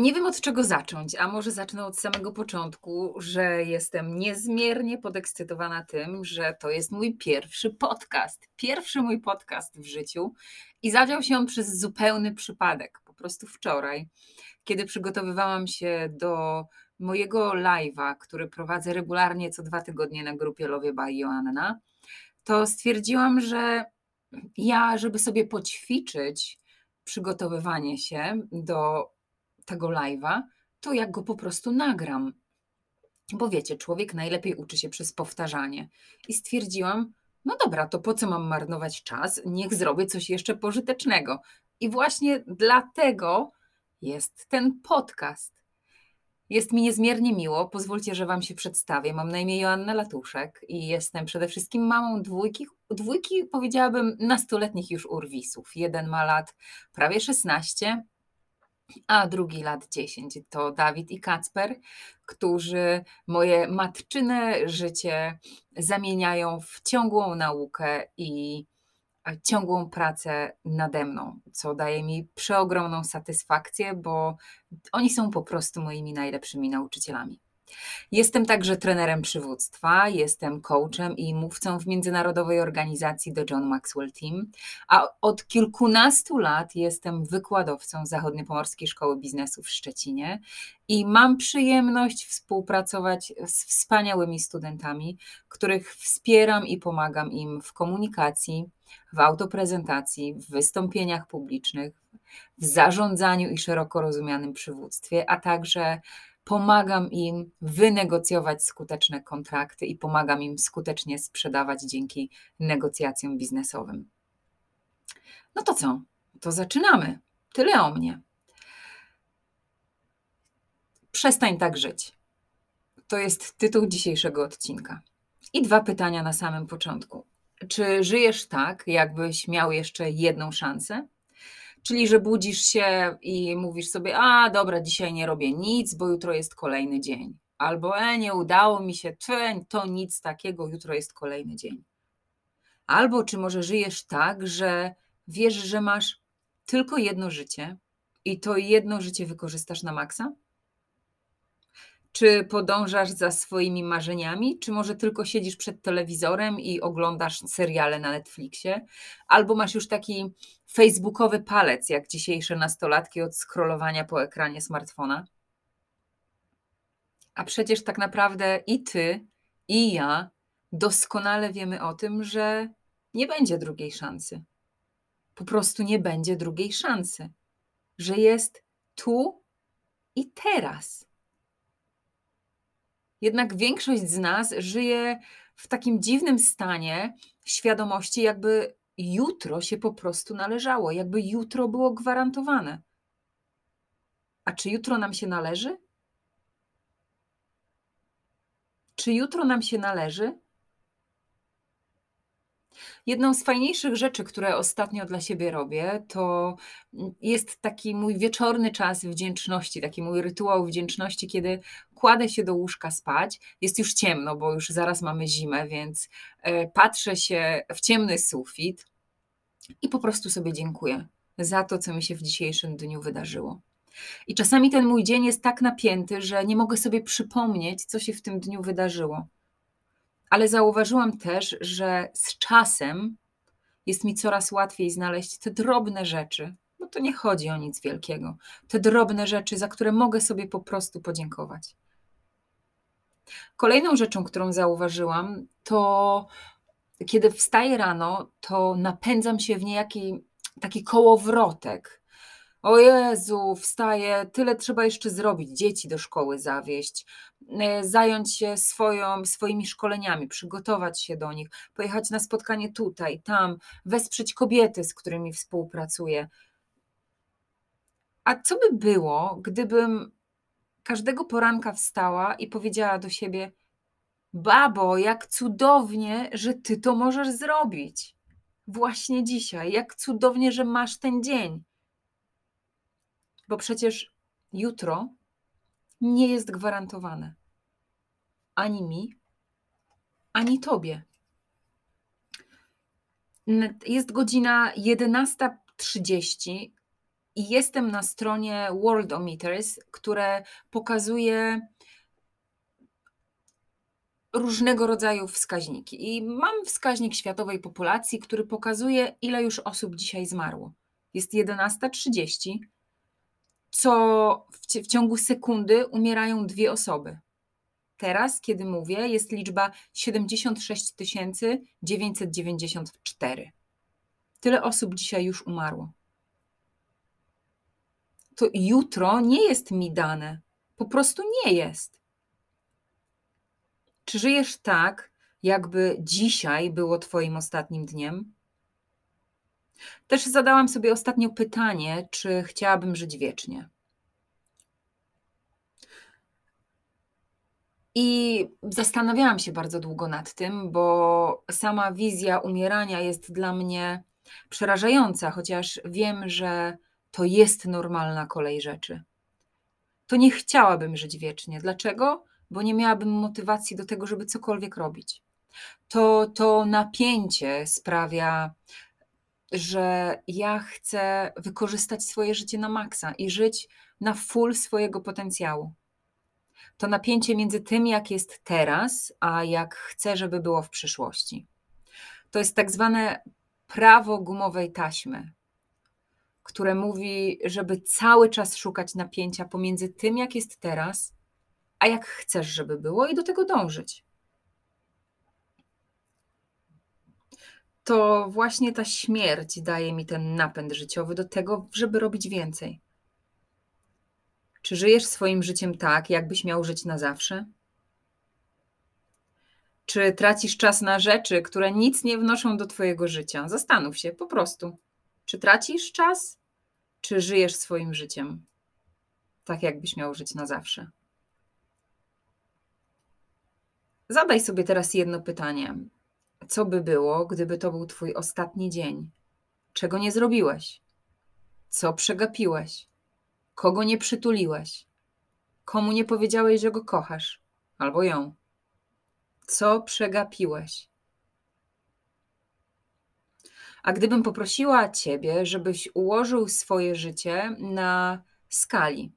Nie wiem od czego zacząć, a może zacznę od samego początku, że jestem niezmiernie podekscytowana tym, że to jest mój pierwszy podcast. Pierwszy mój podcast w życiu i zadział się on przez zupełny przypadek. Po prostu wczoraj, kiedy przygotowywałam się do mojego live'a, który prowadzę regularnie co dwa tygodnie na grupie Love by Joanna, to stwierdziłam, że ja, żeby sobie poćwiczyć przygotowywanie się do tego live'a, to jak go po prostu nagram. Bo wiecie, człowiek najlepiej uczy się przez powtarzanie. I stwierdziłam, no dobra, to po co mam marnować czas? Niech zrobię coś jeszcze pożytecznego. I właśnie dlatego jest ten podcast. Jest mi niezmiernie miło. Pozwólcie, że Wam się przedstawię. Mam na imię Joanna Latuszek i jestem przede wszystkim mamą dwójki, dwójki powiedziałabym, nastoletnich już urwisów. Jeden ma lat prawie 16, a drugi lat 10 to Dawid i Kacper, którzy moje matczyne życie zamieniają w ciągłą naukę i ciągłą pracę nade mną, co daje mi przeogromną satysfakcję, bo oni są po prostu moimi najlepszymi nauczycielami. Jestem także trenerem przywództwa, jestem coachem i mówcą w międzynarodowej organizacji The John Maxwell Team, a od kilkunastu lat jestem wykładowcą Zachodniopomorskiej Szkoły Biznesu w Szczecinie i mam przyjemność współpracować z wspaniałymi studentami, których wspieram i pomagam im w komunikacji, w autoprezentacji, w wystąpieniach publicznych, w zarządzaniu i szeroko rozumianym przywództwie, a także pomagam im wynegocjować skuteczne kontrakty i pomagam im skutecznie sprzedawać dzięki negocjacjom biznesowym. No to co? To zaczynamy. Tyle o mnie. Przestań tak żyć. To jest tytuł dzisiejszego odcinka. I dwa pytania na samym początku. Czy żyjesz tak, jakbyś miał jeszcze jedną szansę? Czyli, że budzisz się i mówisz sobie, a dobra, dzisiaj nie robię nic, bo jutro jest kolejny dzień. Albo e, nie udało mi się, to nic takiego, jutro jest kolejny dzień. Albo czy może żyjesz tak, że wiesz, że masz tylko jedno życie i to jedno życie wykorzystasz na maksa? Czy podążasz za swoimi marzeniami, czy może tylko siedzisz przed telewizorem i oglądasz seriale na Netflixie, albo masz już taki facebookowy palec, jak dzisiejsze nastolatki od scrollowania po ekranie smartfona? A przecież tak naprawdę i ty, i ja doskonale wiemy o tym, że nie będzie drugiej szansy. Po prostu nie będzie drugiej szansy, że jest tu i teraz. Jednak większość z nas żyje w takim dziwnym stanie świadomości, jakby jutro się po prostu należało, jakby jutro było gwarantowane. A czy jutro nam się należy? Czy jutro nam się należy? Jedną z fajniejszych rzeczy, które ostatnio dla siebie robię, to mm, jest taki mój wieczorny czas wdzięczności, taki mój rytuał wdzięczności, kiedy kładę się do łóżka spać. Jest już ciemno, bo już zaraz mamy zimę, więc e, patrzę się w ciemny sufit i po prostu sobie dziękuję za to, co mi się w dzisiejszym dniu wydarzyło. I czasami ten mój dzień jest tak napięty, że nie mogę sobie przypomnieć, co się w tym dniu wydarzyło ale zauważyłam też, że z czasem jest mi coraz łatwiej znaleźć te drobne rzeczy, bo to nie chodzi o nic wielkiego. Te drobne rzeczy, za które mogę sobie po prostu podziękować. Kolejną rzeczą, którą zauważyłam, to kiedy wstaję rano, to napędzam się w niejaki taki kołowrotek o Jezu, wstaję, tyle trzeba jeszcze zrobić, dzieci do szkoły zawieść, e, zająć się swoją, swoimi szkoleniami, przygotować się do nich, pojechać na spotkanie tutaj, tam, wesprzeć kobiety, z którymi współpracuję. A co by było, gdybym każdego poranka wstała i powiedziała do siebie: Babo, jak cudownie, że ty to możesz zrobić. Właśnie dzisiaj, jak cudownie, że masz ten dzień bo przecież jutro nie jest gwarantowane ani mi, ani tobie. Jest godzina 11.30 i jestem na stronie Worldometers, które pokazuje różnego rodzaju wskaźniki. I mam wskaźnik światowej populacji, który pokazuje, ile już osób dzisiaj zmarło. Jest 11.30, co w, w ciągu sekundy umierają dwie osoby. Teraz, kiedy mówię, jest liczba 76 994. Tyle osób dzisiaj już umarło. To jutro nie jest mi dane. Po prostu nie jest. Czy żyjesz tak, jakby dzisiaj było Twoim ostatnim dniem? Też zadałam sobie ostatnio pytanie, czy chciałabym żyć wiecznie. I zastanawiałam się bardzo długo nad tym, bo sama wizja umierania jest dla mnie przerażająca, chociaż wiem, że to jest normalna kolej rzeczy. To nie chciałabym żyć wiecznie. Dlaczego? Bo nie miałabym motywacji do tego, żeby cokolwiek robić. To, to napięcie sprawia, że ja chcę wykorzystać swoje życie na maksa i żyć na full swojego potencjału. To napięcie między tym, jak jest teraz, a jak chcę, żeby było w przyszłości. To jest tak zwane prawo gumowej taśmy, które mówi, żeby cały czas szukać napięcia pomiędzy tym, jak jest teraz, a jak chcesz, żeby było, i do tego dążyć. To właśnie ta śmierć daje mi ten napęd życiowy do tego, żeby robić więcej. Czy żyjesz swoim życiem tak, jakbyś miał żyć na zawsze? Czy tracisz czas na rzeczy, które nic nie wnoszą do Twojego życia? Zastanów się po prostu. Czy tracisz czas, czy żyjesz swoim życiem tak, jakbyś miał żyć na zawsze? Zadaj sobie teraz jedno pytanie. Co by było, gdyby to był Twój ostatni dzień? Czego nie zrobiłeś? Co przegapiłeś? Kogo nie przytuliłeś? Komu nie powiedziałeś, że go kochasz? Albo ją? Co przegapiłeś? A gdybym poprosiła Ciebie, żebyś ułożył swoje życie na skali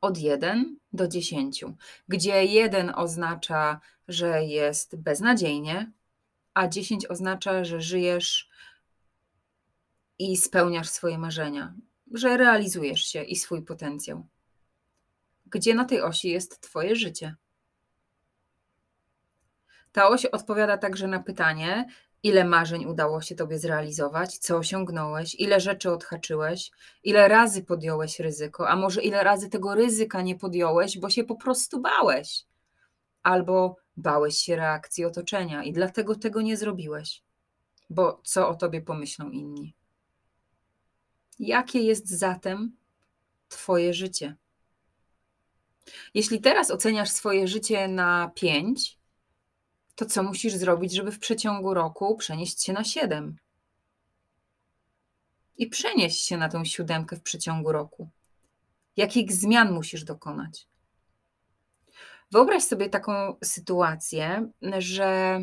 od 1 do 10, gdzie 1 oznacza, że jest beznadziejnie, a 10 oznacza, że żyjesz i spełniasz swoje marzenia, że realizujesz się i swój potencjał. Gdzie na tej osi jest Twoje życie? Ta oś odpowiada także na pytanie, ile marzeń udało się Tobie zrealizować, co osiągnąłeś, ile rzeczy odhaczyłeś, ile razy podjąłeś ryzyko, a może ile razy tego ryzyka nie podjąłeś, bo się po prostu bałeś, albo bałeś się reakcji otoczenia i dlatego tego nie zrobiłeś, bo co o Tobie pomyślą inni. Jakie jest zatem Twoje życie? Jeśli teraz oceniasz swoje życie na 5, to co musisz zrobić, żeby w przeciągu roku przenieść się na 7? I przenieść się na tą siódemkę w przeciągu roku. Jakich zmian musisz dokonać? Wyobraź sobie taką sytuację, że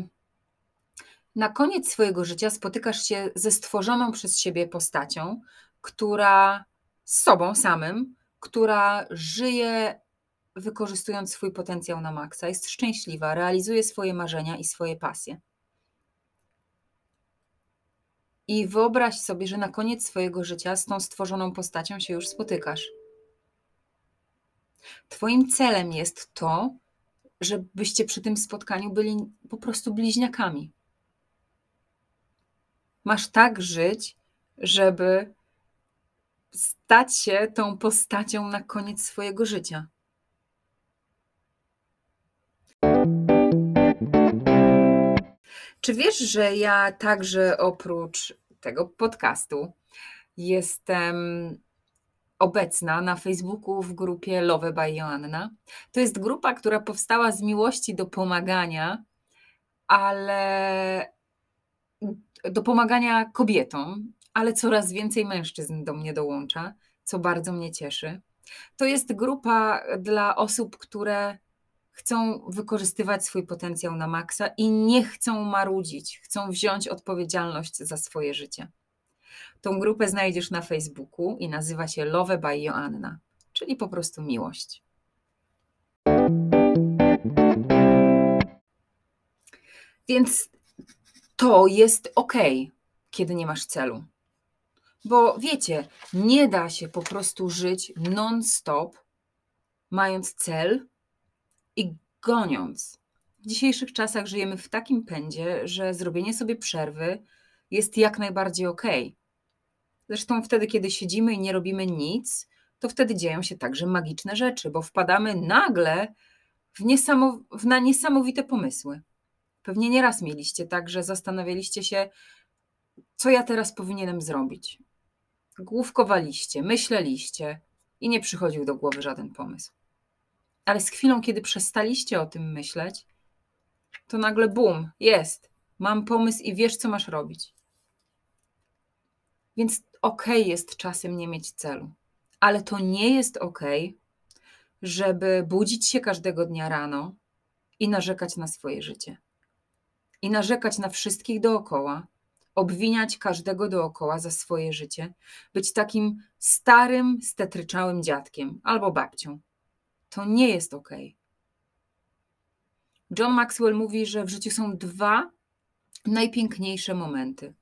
na koniec swojego życia spotykasz się ze stworzoną przez siebie postacią, która z sobą samym, która żyje wykorzystując swój potencjał na maksa, jest szczęśliwa, realizuje swoje marzenia i swoje pasje. I wyobraź sobie, że na koniec swojego życia z tą stworzoną postacią się już spotykasz. Twoim celem jest to, żebyście przy tym spotkaniu byli po prostu bliźniakami. Masz tak żyć, żeby stać się tą postacią na koniec swojego życia. Czy wiesz, że ja także oprócz tego podcastu jestem obecna na Facebooku w grupie Love by Joanna. To jest grupa, która powstała z miłości do pomagania, ale do pomagania kobietom, ale coraz więcej mężczyzn do mnie dołącza, co bardzo mnie cieszy. To jest grupa dla osób, które chcą wykorzystywać swój potencjał na maksa i nie chcą marudzić, chcą wziąć odpowiedzialność za swoje życie. Tą grupę znajdziesz na Facebooku i nazywa się Love by Joanna, czyli po prostu miłość. Więc to jest ok, kiedy nie masz celu. Bo wiecie, nie da się po prostu żyć non-stop, mając cel i goniąc. W dzisiejszych czasach żyjemy w takim pędzie, że zrobienie sobie przerwy jest jak najbardziej ok. Zresztą wtedy, kiedy siedzimy i nie robimy nic, to wtedy dzieją się także magiczne rzeczy, bo wpadamy nagle w niesamow na niesamowite pomysły. Pewnie nieraz mieliście tak, że zastanawialiście się, co ja teraz powinienem zrobić. Główkowaliście, myśleliście i nie przychodził do głowy żaden pomysł. Ale z chwilą, kiedy przestaliście o tym myśleć, to nagle bum, jest. Mam pomysł i wiesz, co masz robić. Więc okay jest czasem nie mieć celu, ale to nie jest okay, żeby budzić się każdego dnia rano i narzekać na swoje życie. I narzekać na wszystkich dookoła, obwiniać każdego dookoła za swoje życie, być takim starym, stetryczałym dziadkiem albo babcią. To nie jest ok. John Maxwell mówi, że w życiu są dwa najpiękniejsze momenty.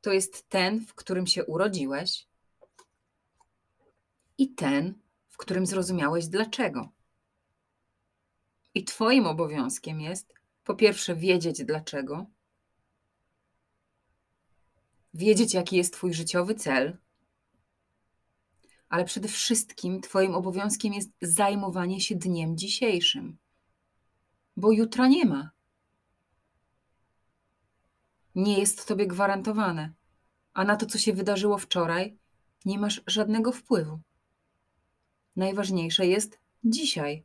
To jest ten, w którym się urodziłeś, i ten, w którym zrozumiałeś dlaczego. I Twoim obowiązkiem jest po pierwsze wiedzieć dlaczego, wiedzieć, jaki jest Twój życiowy cel, ale przede wszystkim Twoim obowiązkiem jest zajmowanie się dniem dzisiejszym, bo jutra nie ma. Nie jest Tobie gwarantowane, a na to, co się wydarzyło wczoraj, nie masz żadnego wpływu. Najważniejsze jest dzisiaj.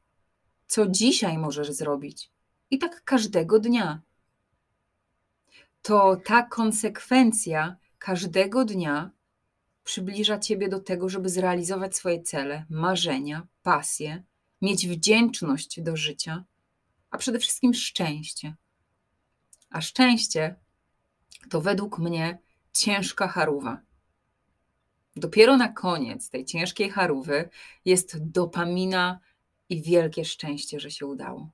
Co dzisiaj możesz zrobić? I tak każdego dnia. To ta konsekwencja każdego dnia przybliża Ciebie do tego, żeby zrealizować swoje cele, marzenia, pasje, mieć wdzięczność do życia, a przede wszystkim szczęście. A szczęście to według mnie ciężka charuwa. Dopiero na koniec tej ciężkiej charówy jest dopamina i wielkie szczęście, że się udało.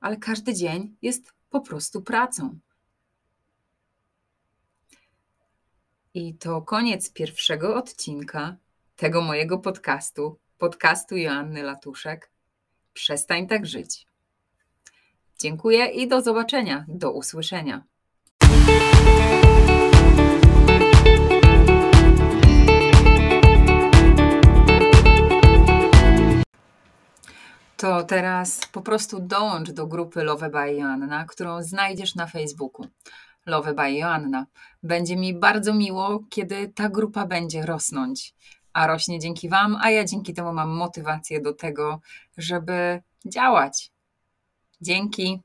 Ale każdy dzień jest po prostu pracą. I to koniec pierwszego odcinka tego mojego podcastu, podcastu Joanny Latuszek. Przestań tak żyć. Dziękuję i do zobaczenia, do usłyszenia. Teraz po prostu dołącz do grupy Love by Joanna, którą znajdziesz na Facebooku. Love by Joanna. Będzie mi bardzo miło, kiedy ta grupa będzie rosnąć. A rośnie dzięki Wam, a ja dzięki temu mam motywację do tego, żeby działać. Dzięki.